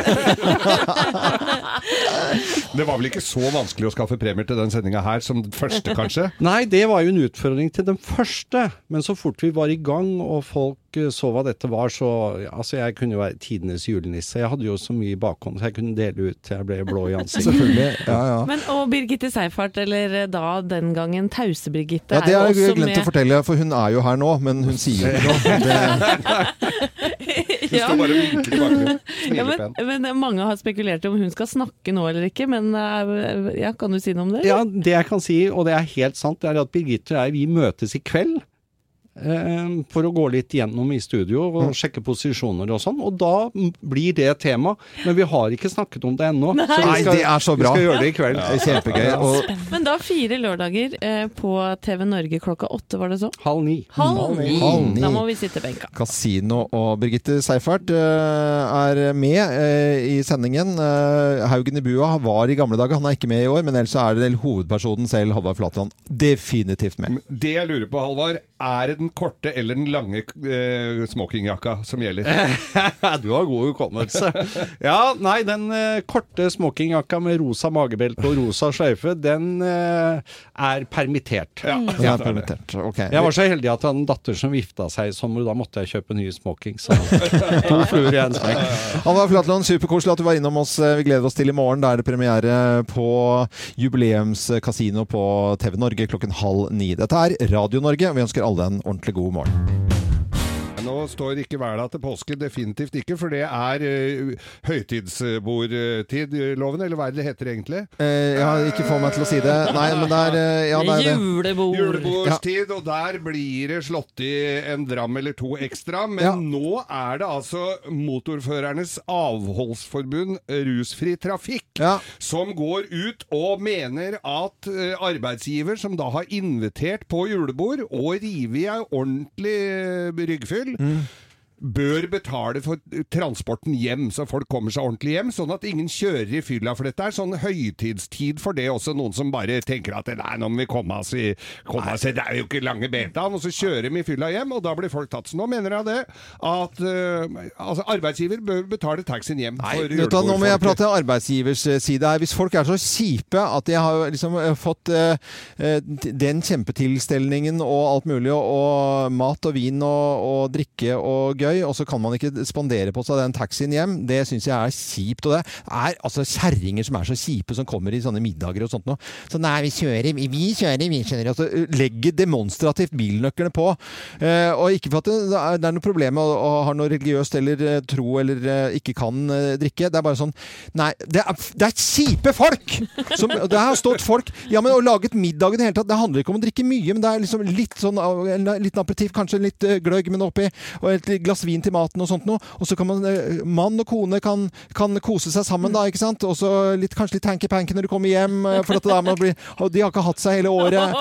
Det var vel ikke så vanskelig å skaffe premier til den sendinga her som den første, kanskje? Nei, det var jo en utfordring til den første, men så fort vi var i gang og folk eh, så hva dette var, så Altså, jeg kunne jo være tidenes julenisse. Jeg hadde jo så mye bakhånd, så jeg kunne dele ut til jeg ble blå i ansiktet. Selvfølgelig. Ja, ja. Men og Birgitte Seifert, eller eh, da den gangen Tause-Birgitte, Ja, det har er jeg glemt å fortelle, for hun er jo her nå, men hun sier jo ikke noe. Det, Hun står bare og vinker i bakgrunnen. ja, men, men mange har spekulert i om hun skal snakke nå eller ikke, men eh, ja, kan du si noe om det? Ja, det jeg kan si, og det er helt sant, det er at Birgitte og jeg, vi møtes i kveld. Eh, For å gå litt gjennom i studio og Mm. sjekke posisjoner og sånn. Og da blir det et tema. Men vi har ikke snakket om det ennå. Nei. så vi Nei, det er så bra. Vi skal gjøre det i kveld. det er kjempegøy. Og, Men da fire lørdager eh, på TV Norge klokka åtte, var det så? Halv ni. Halv ni. Halv ni. Da må vi sitte benka. Casino og Birgitte Seifert eh, er med eh, i sendingen. Haugen i bua var i gamle dager, han er ikke med i år, men ellers er det hovedpersonen selv, Halvard Flatland, definitivt med. Det jeg lurer på, Halvard, er et den korte eller den lange eh, smokingjakka som gjelder? du har god hukommelse. Ja, nei, den eh, korte smokingjakka med rosa magebelte og rosa sløyfe, den eh, er permittert. Ja, den er permittert. Okay. Jeg var så heldig at jeg hadde en datter som gifta seg i sommer, og da måtte jeg kjøpe ny smoking. Så to fluer i en smekk. Anna Flatland, superkoselig at du var innom oss. Vi gleder oss til i morgen. Da er det premiere på jubileumskasino på TV Norge klokken halv ni. Dette er Radio Norge, vi ønsker alle en ordentlig god morgen. Nå står ikke hverdag til påske, definitivt ikke, for det er uh, høytidsbordtid, loven, eller hva er det det heter egentlig? Jeg har ikke fått meg til å si det. Nei, men det er uh, ja, det er det. Julebord. Julebordstid, og der blir det slått i en dram eller to ekstra. Men Ja. nå er det altså Motorførernes avholdsforbund Rusfri Trafikk som går ut og mener at eh, arbeidsgiver som da har invitert på julebord og rivet i ei ordentlig eh, ryggfyll bør betale for transporten hjem, så folk kommer seg ordentlig hjem, sånn at ingen kjører i fylla. For dette er sånn høytidstid for det også, noen som bare tenker at nei, nå må vi komme oss i komme oss Det er jo ikke lange betaen, og så kjører de i fylla hjem, og da blir folk tatt. Så nå mener jeg det, at uh, altså, arbeidsgiver bør betale taxien hjem for Vet nå må jeg prate arbeidsgivers eh, side her. Hvis folk er så kjipe at de har liksom eh, fått eh, den kjempetilstelningen og alt mulig, og, og mat og vin og, og drikke og gøy, og så kan man ikke spandere på seg den taxien hjem, det syns jeg er kjipt. Og det er altså kjerringer som er så kjipe, som kommer i sånne middager og sånt noe. Så nei, vi kjører, vi, kjører, vi kjører. Altså, legger demonstrativt bilnøklene på. Eh, og ikke for at det er, det er noe problem med å, å ha noe religiøst eller eh, tro eller eh, ikke kan eh, drikke. Det er bare sånn Nei, det er, det er kjipe folk! Som, det har stått folk Ja, men å lage et middag i det hele tatt, det handler ikke om å drikke mye, men det er liksom litt sånn en liten aperitiff, kanskje litt gløgg, men oppi, og et glass vin til maten og sånt noe. Og så kan man eh, Mann og kone kan, kan kose seg sammen, da, ikke sant? Og så kanskje litt tanky-panky når du kommer hjem, eh, for at det der må bli og De har ikke hatt seg hele året.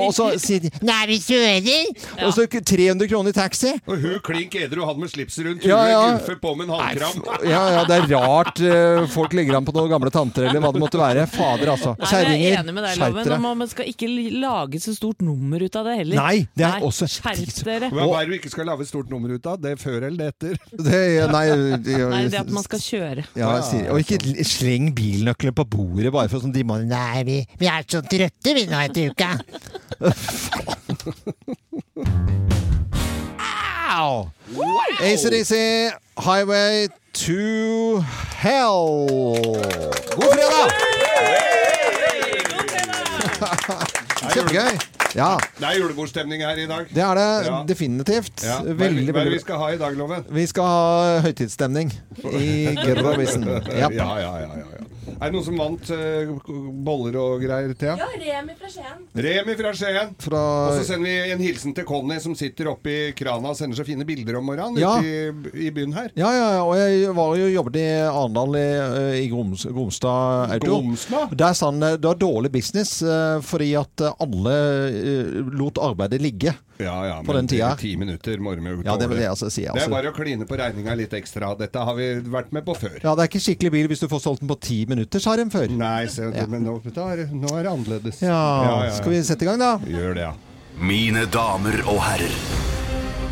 Og så sier de Nei, vi kjører! Og så 300 kroner i taxi. Og hun klink edru, han med slips rundt Ja, ja. gulfer på med en halvkram. Ja, ja, det er rart eh, folk legger an på noen gamle tanter, eller hva det måtte være. Fader, altså. Nei, er Kjerringer, med skjerp dere. Man skal ikke lage så stort nummer ut av det heller. Nei, det er også- Skjerp dere. Hva er det du ikke skal lage et stort nummer ut av? Det er før eller etter? Det, nei, det, Nei, det at man skal kjøre. ja, sier, og ikke sleng bilnøklene på bordet bare for sånn de må Nei, vi, vi er så trøtte vi nå etter uka. Au! ACDC, Highway to Hell. God fredag! Kjempegøy. Ja, Det er julebordstemning her i dag. det er det Ja. definitivt. Ja. Veldig, hva er det vi skal ha i dag, Loven? Vi skal ha høytidsstemning i Grovisen. Ja, ja, ja, ja, ja. Er det noen som vant uh, boller og greier, Thea? Remi fra Skien. Remi fra Skien. Fra Og så sender vi en hilsen til Conny som sitter oppe i krana og sender så fine bilder om morgenen Ja. ute i, i byen her. Ja, ja, ja, og jeg var jo jobbet i Arendal i, eh, i Groms, Gromstad Auto. Gromstad? Det er sånn, eh, det var dårlig business fordi at alle lot arbeidet ligge. Ja, ja, På men den tida. Ti minutter må de jo Ja, det det jeg sier. Det er Altså. bare å kline på regninga litt ekstra. Dette har vi vært med på før. Ja, det er ikke skikkelig bil hvis du får solgt den på ti minutter, sa de før. Nei, se, Ja. men nå, da er, nå er det annerledes. Ja, skal vi sette i gang da? Gjør det, ja. Mine damer og herrer,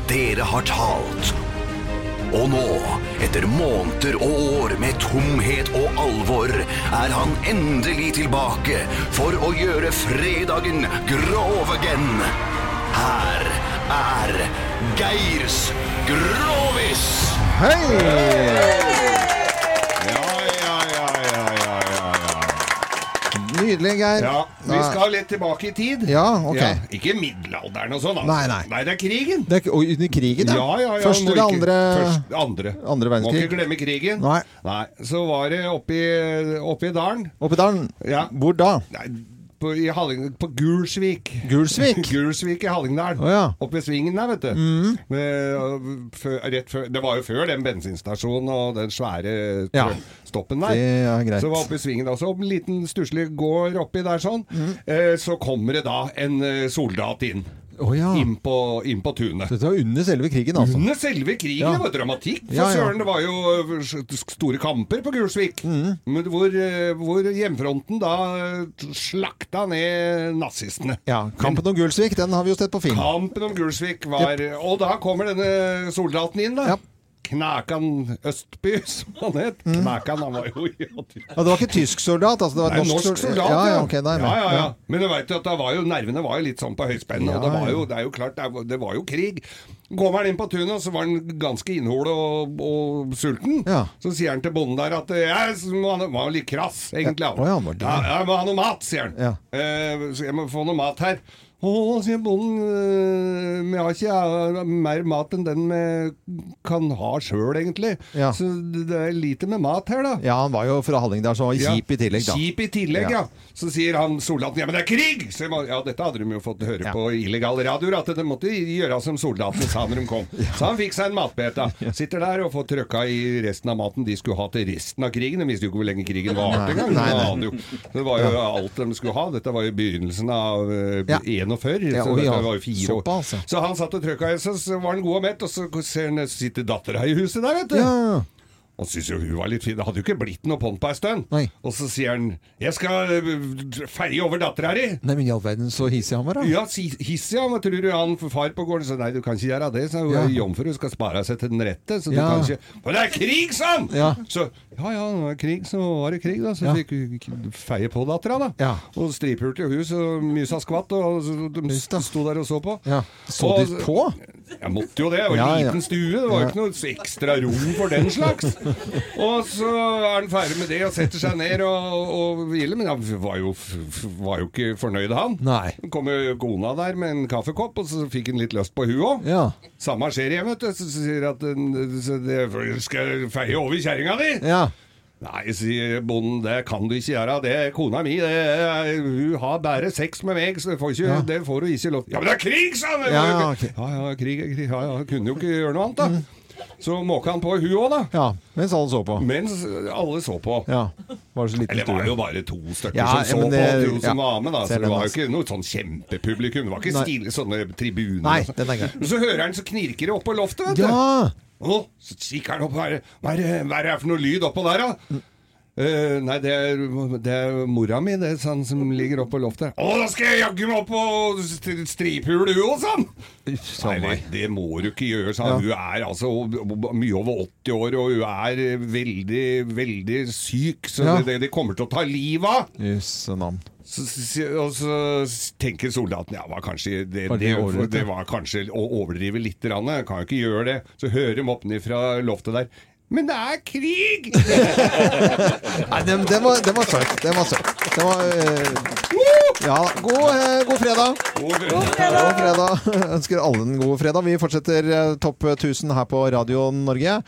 dere har talt. Og nå, etter måneder og år med tomhet og alvor, er han endelig tilbake for å gjøre fredagen grov again. Her er Geirs Grovis! Hei! Ja, ja, ja, ja, ja, ja, ja. Nydelig, Geir. Ja, vi skal litt tilbake i tid. Ja, ok. ikke middelalderen og sånn, altså. Nei, nei. Nei, det er krigen. Det er, og under krigen, ja. Ja, ja, ja. Første eller andre andre Først, andre. Andre Må verdenskrig. ikke glemme krigen. Nei. Så var det oppi, oppi dalen. Oppi dalen? Ja. Hvor da? Nei, på, i Halling, på Gulsvik. Gulsvik? Gulsvik i Hallingdal. Oh, ja. Oppe ved svingen der, vet du. Mm. Og før, før, det var jo før den bensinstasjonen og den svære Ja. stoppen der. Det er greit. Så var oppe i svingen også. Så en liten stusslig gård oppi der sånn. Mm. Eh, så kommer det da en eh, soldat inn Å ja. inn, på, inn på tunet. Dette var under selve krigen, altså. Under selve krigen, Ja. det var dramatikk. For Ja, søren, det var jo øh, store kamper på Gulsvik. Mm. Hvor, øh, hvor hjemfronten da øh, slakta ned nazistene. Ja, Kampen om Gulsvik, den har vi jo sett på film. Kampen om Gulsvik var Og da kommer denne soldaten inn, da. Knakan Østby, som han het. Knakan, han var jo Ja, det var ikke tysk soldat, altså det var Nei, norsk, norsk, soldat, ja. ja. Ja, ok, nei, ja, ja, ja. ja. Men du vet at var jo, nervene var jo litt sånn på høyspenn, og Ja, det var jo, det er jo klart, det var- det var jo krig. Går han inn på tunet, så var han ganske innhole og, og sulten. Så sier han til bonden der at jeg må ha var litt krass, egentlig. Ja, Oh, ja, ja, jeg må ha noe mat, sier han. Ja. Eh, så jeg må få noe mat her. Å, sier bonden, eh, vi har ikke mer mat enn den vi kan ha sjøl, egentlig. Ja. Så det er lite med mat her, da. Ja, han var jo fra Hallingdal, så han var kjip i tillegg, da. Kjip i tillegg, ja. Ja. Så sier han soldaten ja, men det er krig! Så jeg ja, dette hadde de jo fått høre på illegale radioer, at de måtte gjøre som soldatene sa når de kom. Så han fikk seg en matbete. Sitter der og får trøkka i resten av maten de skulle ha til resten av krigen. De visste jo ikke hvor lenge krigen varte engang. Det var jo alt de skulle ha. Dette var jo begynnelsen av uh, Ja. 41. Ja, så ja. Såpass, ja. Så han satt og trøkka så var han god og mett, og så ser han sitter dattera i huset der, vet du. Ja. Han syntes jo hun var litt fin. Det hadde jo ikke blitt noe på'n på ei stund. Og så sier han 'Jeg skal øh, feie over dattera di'. Nei, men i all verden, så hissig han var, da. Ja, si- hissig, han. Tror du han far på gården sa? Nei, du kan ikke gjøre det. sa hun Ja. jomfru, skal spare seg til den rette. Så du Ja. kan ikke Men det er krig, sa han! Ja. Så ja ja, nå er krig, så var det krig, da. Så Ja. fikk hun feie på dattera, da. Ja. Og stripulte hus og mysa skvatt, og de sto der og så på. Ja. Så de på? Jeg måtte jo det. Det var en liten stue. Det var jo ikke noe ekstra rom for den slags. Og så er han ferdig med det og setter seg ned og, og hviler. Men han var jo, var jo ikke fornøyd, han. Nei. Så kom jo kona der med en kaffekopp, og så fikk han litt lyst på hun òg. Ja. Samme skjer igjen, vet du. Så sier at den- så det, Skal feie over kjerringa di? Ja. Nei, sier bonden, det kan du ikke gjøre. Det er kona mi. Det hun har bare sex med meg, så det får, ikke, Ja. det får hun ikke lov Ja, men det er krig, sa han! Ja, okay. ja, ja, krig krig. Ja, ja, kunne jo ikke gjøre noe annet, da. Så måka han på hun òg, da. Ja, mens alle så på. Mens alle så på. Ja. Var det så liten Eller det var jo bare to stykker Ja, som så men på, som var med, da. Så det var jo ikke noe sånn kjempepublikum. Det var ikke stille sånne tribuner. Nei, den er grei. Men så hører han så knirker det opp på loftet, vet du. Ja! Og så kikker han opp. Hva hva, er, det- hva er det for noe lyd oppå der, da? Eh, nei, det er, det er mora mi, det er sånn som ligger oppe på loftet. Å, da skal jeg jaggu meg opp og st- stripehule du òg, sånn! Nei, det, det må du ikke gjøre, sa han. Hun er altså mye over 80 år, og hun er veldig, veldig syk, så Ja. det, det kommer til å ta livet av. Jøsse navn. Så, og så tenker soldaten ja, var kanskje, det det, det var kanskje å overdrive litt. Kan jo ikke gjøre det. Så hører de opp ned fra loftet der. Men det er krig! Nei, den, den var, den var søt. Den var søt. Den var uh, Ja, god, uh, god fredag. God God fredag. Ønsker alle en god fredag. Vi fortsetter eh, Topp 1000 her på Radio Norge.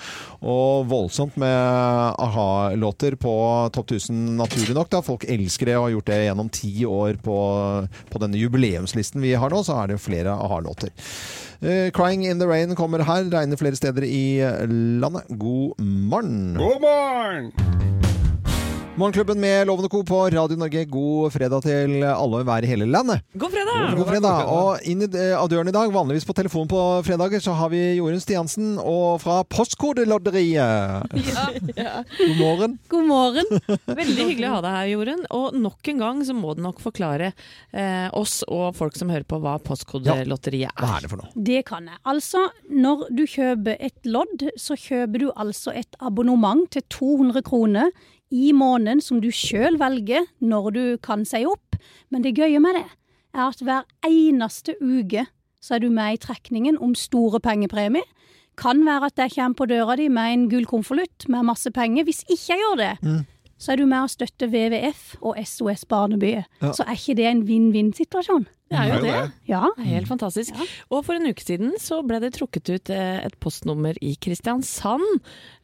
Og voldsomt med a-ha-låter på Topp 1000, naturlig nok. da. Folk elsker det og har gjort det gjennom ti år på, på denne jubileumslisten vi har nå. Så er det flere a-ha-låter. Eh, 'Crying in the Rain' kommer her. Regner flere steder i landet. God morgen. God morgen! Morgenklubben med Lovende Co. på Radio Norge. God fredag til alle og enhver i hele landet. God fredag! God fredag. Og inn i, eh, av døren i dag, vanligvis på telefon på fredager, så har vi Jorunn Stiansen og fra Postkodelotteriet. Ja. God morgen. God morgen. Veldig hyggelig å ha deg her, Jorunn. Og nok en gang så må du nok forklare eh, oss og folk som hører på, hva Postkodelotteriet er. Hva er det for noe? Det kan jeg. Altså, når du kjøper et lodd, så kjøper du altså et abonnement til 200 kroner i måneden som du sjøl velger når du kan si opp. Men det gøye med det er at hver eneste uke så er du med i trekningen om store pengepremier. Kan være at jeg kommer på døra di med en gul konvolutt med masse penger. Hvis ikke jeg gjør det, så er du med å støtte WWF og SOS Barnebyet. Ja. Så er ikke det en vinn-vinn-situasjon? Det er jo det. Ja. Det er helt fantastisk. Og for en uke siden så ble det trukket ut eh, et postnummer i Kristiansand,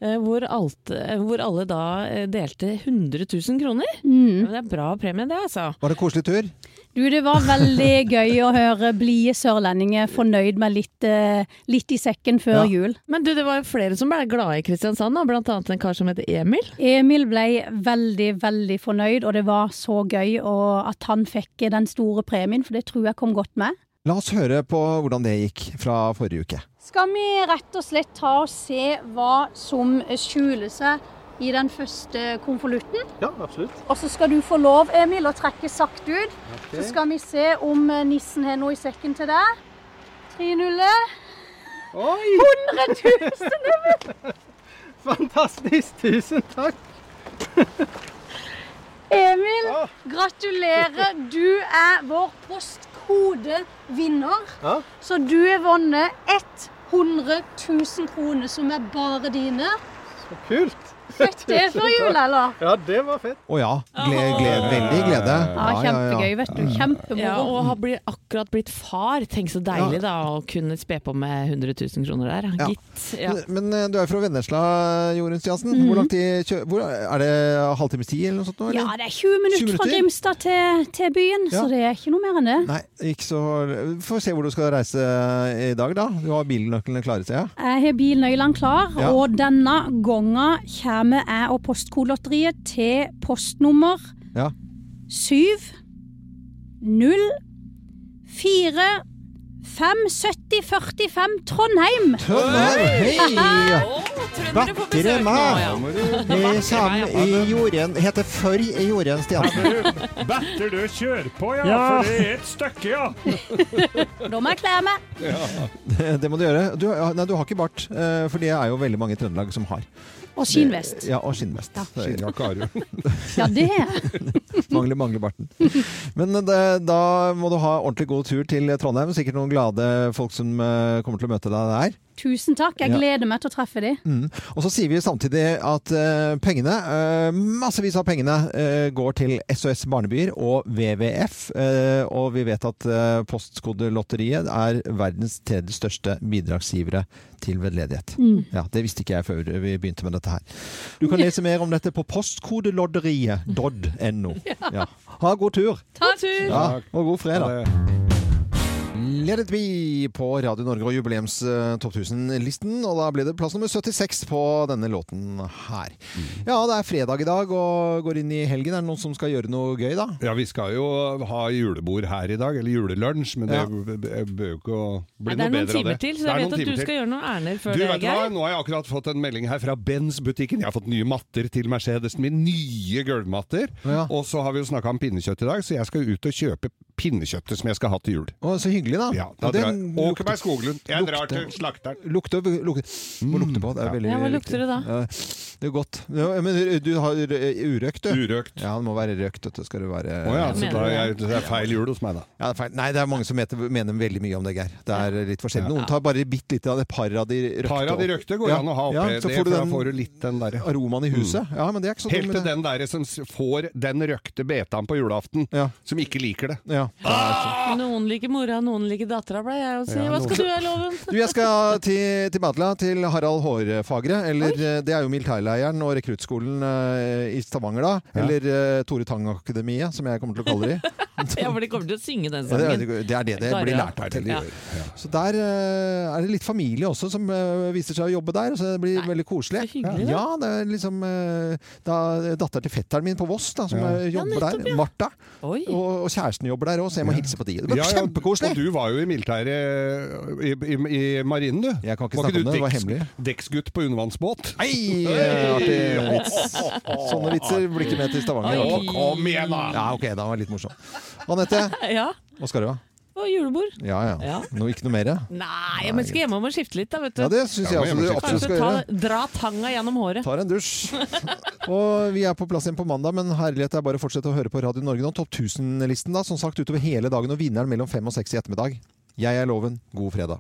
eh, hvor, alt, eh, hvor alle da delte 100 000 kroner. Mm. Det er bra premie det, altså. Var det koselig tur? Du, det var veldig gøy å høre blide sørlendinger fornøyd med litt, eh, litt i sekken før Ja. jul. Men du, det var jo flere som ble glade i Kristiansand, da, blant annet en kar som heter Emil. Emil ble veldig, veldig fornøyd, og det var så gøy og at han fikk den store premien, for det tror jeg kom godt med. La oss høre på hvordan det gikk fra forrige uke. Skal vi rett og slett ta og se hva som skjuler seg i den første konvolutten? Ja, absolutt. Og så skal du få lov, Emil, å trekke sakte ut. Okay. Så skal vi se om eh, nissen har noe i sekken til deg. Tre nuller. Oi! 100 000! Emil! Fantastisk. Tusen takk. Emil, gratulerer. Du er vår postkodevinner. Ah. Så du har vunnet 100 000 kroner som er bare dine. Så kult. Fett det før jul, eller? Ja, det var fett. Å ja. Gle, gled, veldig glede. Ja, kjempegøy, vet du. Kjempemoro. Ja, og har blitt, akkurat blitt far. Tenk så deilig da å kunne spe på med 100 000 kroner der. Ja. Gitt. Ja. Men men, du er fra Vennesla, Jorunn Stiansen. Mhm. Hvor langt de hvor, Er det halvtimes tid eller noe sånt? eller? Ja, det er 20 minutter 20 fra? Grimstad til, til byen, Ja. så det er ikke noe mer enn det. Nei, ikke så får se hvor du skal reise i dag, da. Du har bilnøklene klare, ser jeg. Jeg har bilnøklene klar, Ja. og denne gangen kommer jeg og Postkodelotteriet til postnummer Ja. 7 0 4 5 70 45 Trondheim. Trondheim, hei! Vakre meg! Vi kommer i jorden Heter før i jorden, Stian. Better du kjører på, ja, Ja. for det er et stykke, ja. Da må jeg kle meg. Det, må du gjøre. Du, nei, du har ikke bart, eh, for det er jo veldig mange i Trøndelag som har. Og skinnvest. Ja, og skinnvest. Skinnjakke har du. Ja, det er Mangler, mangler barten. Men det, da må du ha ordentlig god tur til Trondheim. Sikkert noen glade folk som eh, kommer til å møte deg der. Tusen takk. Jeg Ja. gleder meg til å treffe dem. Mm. Og så sier vi samtidig at uh, pengene, uh, massevis av pengene, uh, går til SOS Barnebyer og WWF. og vi vet at uh, Postkodelotteriet er verdens tredje største bidragsgivere til veldedighet. Mm. Ja, Det visste ikke jeg før vi begynte med dette her. Du kan lese mer om dette på postkodelotteriet.no. Ja. Ha god tur! Ta tur! Ja, og god fredag. Let it be på Radio Norge og jubileums eh, Topp 1000-listen. Og da ble det plass nummer 76 på denne låten her. Ja, det er fredag i dag og går inn i helgen. Er det noen som skal gjøre noe gøy, da? Ja, vi skal jo ha julebord her i dag, eller julelunsj, men det b- bør jo ikke å bli Nei, det Det er noen timer til, så er jeg vet at du til. skal gjøre noen ærender før Du, det, gøy. du hva? Geir. Nå har jeg akkurat fått en melding her fra Benz-butikken. Jeg har fått nye matter til Mercedesen min. Nye gulvmatter. Og så har vi jo snakka om pinnekjøtt i dag, så jeg skal ut og kjøpe pinnekjøttet som jeg skal ha til jul. Å, så hyggelig, da. Ja, da den drar jeg. Skoglund. Jeg drar til slakteren. Lukter, lukter, må lukte på. Det er veldig Ja, hva lukter det da? Det er godt. Ja, men du har urøkt, du? Urøkt. Ja, det må være røkt. vet. Skal det være Å ja, så da er jeg, det er feil jul hos meg, da. Ja, det er feil. Nei, det er mange som mener, mener veldig mye om det, Geir. Det er litt forskjellig. Noen tar bare bitte litt av det par av de røkte. Par av de røkte går Ja. an å ha oppi Ja, det, så får for du da den får du litt den der. aromaen i huset. Ja, men det er ikke så Helt til den derre som får den røkte betaen på julaften, som ikke liker det. Ja. Noen liker mora, noen liker dattera, pleier jeg å si. Hva skal du gjøre, Loven? Du, jeg skal til, til Madla, til Harald Hårfagre. Eller Oi. det er jo militærleiren og rekruttskolen eh, i Stavanger, da. Ja. Eller eh, Tore Tang-akademiet, som jeg kommer til å kalle det. Ja, for de kommer til å synge den Ja, det, sangen. er, det er det det blir lært her til. Ja. Så der eh, er det litt familie også som eh, viser seg å jobbe der, så det blir veldig koselig. så hyggelig, da. ja, det er liksom uh, da, datter til fetteren min på Voss da, som Ja. eh, Ja, jobber nettopp, der. ja. Martha. Og, og kjæresten jobber der òg, så jeg må hilse på de. Det var Ja, ja, kjempekoselig! Og du var jo i militæret i, i, i marinen, du. Jeg kan ikke var snakke ikke om det, det var hemmelig. Dekksgutt på undervannsbåt? Nei, eh, artig vits. Sånne vitser blir ikke med til Stavanger. Å, kom igjen, da! Ja, ok, da var det litt morsom. Anette, Ja, hva skal du ha? Og julebord. Ja ja. Ja. No, ikke noe mer? Nei, men skal hjemme og skifte litt, da, vet du. Ja, det syns jeg Ja, også du absolutt skal ta, gjøre. dra tanga gjennom håret. Tar en dusj. Og vi er på plass igjen på mandag, men herlighet er bare å fortsette å høre på Radio Norge nå. Topp 1000-listen da, som sagt utover hele dagen, og vinneren mellom fem og seks i ettermiddag. Jeg er Loven. God fredag.